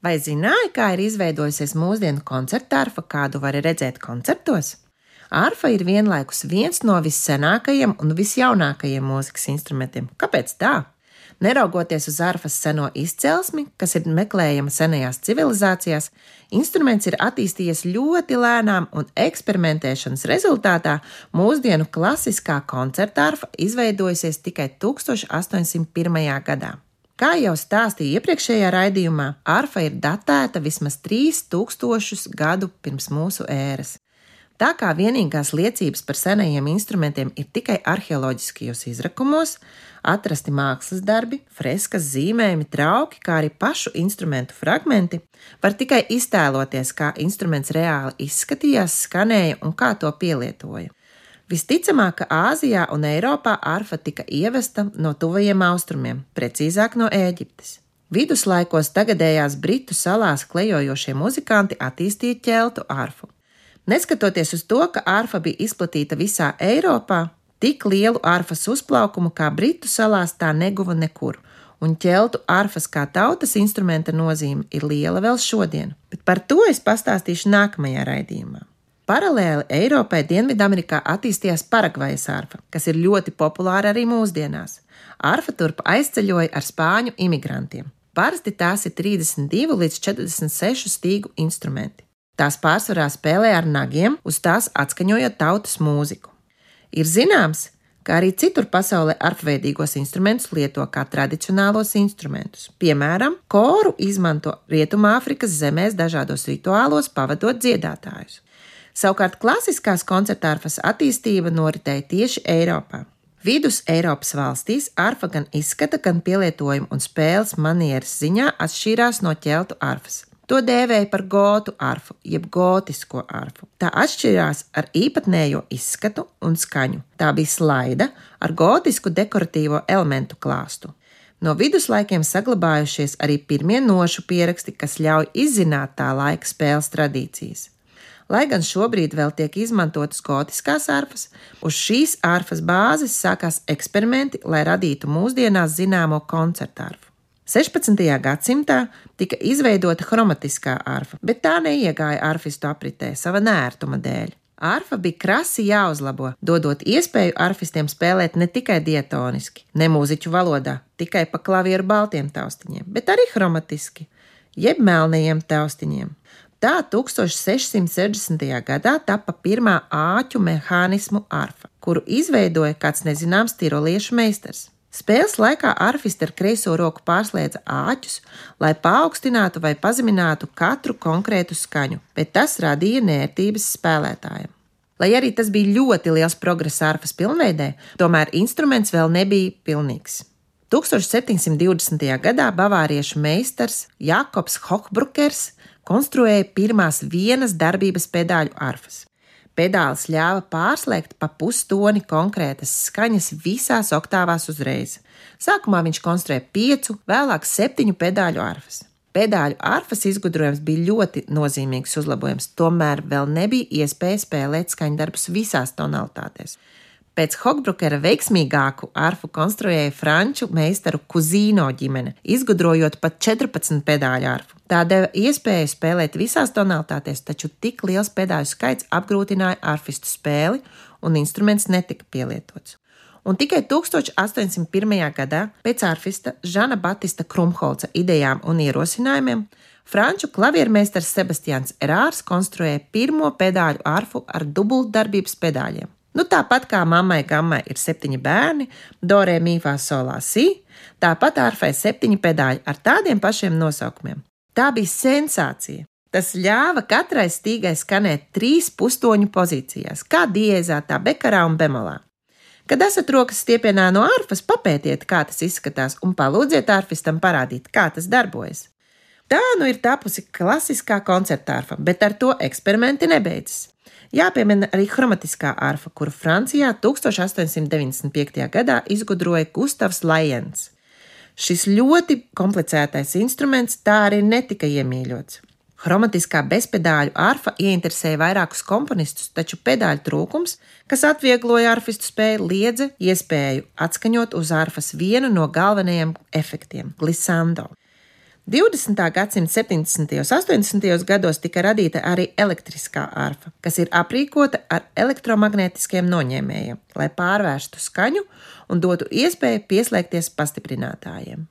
Vai zināji, kā ir izveidojusies mūsdienu koncerta arfa, kādu var redzēt koncertos? Arfa ir vienlaikus viens no vissenākajiem un visjaunākajiem mūzikas instrumentiem. Kāpēc tā? Neraugoties uz arfas seno izcelsmi, kas ir meklējama senajās civilizācijās, instruments ir attīstījies ļoti lēnām un eksperimentēšanas rezultātā mūsdienu klasiskā koncerta arfa izveidojusies tikai 1801. gadā. Kā jau stāstīju iepriekšējā raidījumā, arfa ir datēta vismaz 3000 gadu pirms mūsu ēras. Tā kā vienīgās liecības par senajiem instrumentiem ir tikai arheoloģiskajos izrakumos, atrasti mākslas darbi, freskas, zīmējumi, trauki, kā arī pašu instrumentu fragmenti, var tikai iztēloties, kā instruments reāli izskatījās, skanēja un kā to pielietoja. Visticamāk, ka Āzijā un Eiropā arfa tika ievesta no tuvajiem austrumiem, precīzāk no Ēģiptes. Viduslaikos tagadējās Britu salās klejojošie muzikanti attīstīja ķeltu arfu. Neskatoties uz to, ka arfa bija izplatīta visā Eiropā, tik lielu arfas uzplaukumu kā Britu salās tā neguva nekur, un ķeltu arfas kā tautas instrumenta nozīme ir liela vēl šodien, bet par to es pastāstīšu nākamajā raidījumā. Paralēli Eiropai Dienvidamerikā attīstījās Paragvajas arfa, kas ir ļoti populāra arī mūsdienās. Arfa turp aizceļoja ar spāņu imigrantiem. Parasti tās ir 32 līdz 46 stīgu instrumenti. Tās pārsvarā spēlē ar nagiem, uz tās atskaņojot tautas mūziku. Ir zināms, ka arī citur pasaulē arfveidīgos instrumentus lieto kā tradicionālos instrumentus. Piemēram, koru izmanto Rietumāfrikas zemēs dažādos rituālos, pavadot dziedātājus. Savukārt klasiskās koncertārfas attīstība noritēja tieši Eiropā. Vidus Eiropas valstīs arfa gan izskata, gan pielietojumu un spēles manieres ziņā atšķīrās no ķeltu arfas. To dēvēja par gotu arfu, jeb gotisko arfu. Tā atšķirās ar īpatnējo izskatu un skaņu. Tā bija slaida ar gotisku dekoratīvo elementu klāstu. No viduslaikiem saglabājušies arī pirmie nošu pieraksti, kas ļauj izzināt tā laika spēles tradīcijas. Lai gan šobrīd vēl tiek izmantotas gotiskās arfas, uz šīs arfas bāzes sākās eksperimenti, lai radītu mūsdienās zināmo koncertu arfu. 16. gadsimtā tika izveidota chromatiskā arfa, bet tā neiegāja arfistu apritē sava nērtuma dēļ. Arfa bija krasi jāuzlabo, dodot iespēju arfistiem spēlēt ne tikai diatoniski, ne mūziķu valodā, tikai pa klavieru baltiem taustiņiem, bet arī chromatiski, jeb melnajiem taustiņiem. Tā 1660. gadā tapa pirmā āķu mehānismu arfa, kuru izveidoja kāds nezināms tiroliešu meistars. Spēles laikā arfisti ar kreiso roku pārslēdza āķus, lai paaugstinātu vai pazeminātu katru konkrētu skaņu, bet tas radīja nērtības spēlētājiem. Lai arī tas bija ļoti liels progress arfas pilnveidē, tomēr instruments vēl nebija pilnīgs. 1720. gadā bavāriešu meistars Jakobs Hochbrukers konstruēja pirmās vienas darbības pedāļu arfas. Pedāls ļāva pārslēgt pa pustoni konkrētas skaņas visās oktāvās uzreiz. Sākumā viņš konstruēja piecu, vēlāk septiņu pedāļu arfas. Pedāļu arfas izgudrojums bija ļoti nozīmīgs uzlabojums, tomēr vēl nebija iespēja spēlēt skaņdarbus visās tonalitātēs. Pēc Hogbrukera veiksmīgāku arfu konstruēja franču meistaru Kuzīno ģimene, izgudrojot pat 14 pedāļu arfu. Tā deva iespēju spēlēt visās tonalitātēs, taču tik liels pedāļu skaits apgrūtināja arfistu spēli, un instruments netika pielietots. Un tikai 1801. gadā, pēc arfista Žana Batista Krumholca idejām un ierosinājumiem, franču klaviermeistars Sebastians Erārs konstruēja pirmo pedāļu arfu ar dubultdarbības pedāļiem. Nu, tāpat kā mammai gammai ir septiņi bērni, Dorē mīfā solā sī, tāpat ārfai septiņi pedāļi ar tādiem pašiem nosaukumiem. Tā bija sensācija. Tas ļāva katrai stīgai skanēt trīs pustoņu pozīcijās, kā diēzā, tā bekarā un bemolā. Kad esat rokas stiepienā no ārfas, papētiet, kā tas izskatās, un palūdziet ārfistam parādīt, kā tas darbojas. Tā nu ir tapusi klasiskā koncertārfa, bet ar to eksperimenti nebeidzas. Jāpiemina arī chromatiskā arfa, kuru Francijā 1895. gadā izgudroja Gustavs Lajens. Šis ļoti komplicētais instruments tā arī netika iemīļots. Chromatiskā bezpedāļu arfa ieinteresēja vairākus komponistus, taču pedāļu trūkums, kas atviegloja arfistu spēju, liedza iespēju atskaņot uz arfas vienu no galvenajiem efektiem - glissando. 20. gadsimta 70. un 80. gados tika radīta arī elektriskā arfa, kas ir aprīkota ar elektromagnetiskiem noņēmējiem, lai pārvērstu skaņu un dotu iespēju pieslēgties pastiprinātājiem.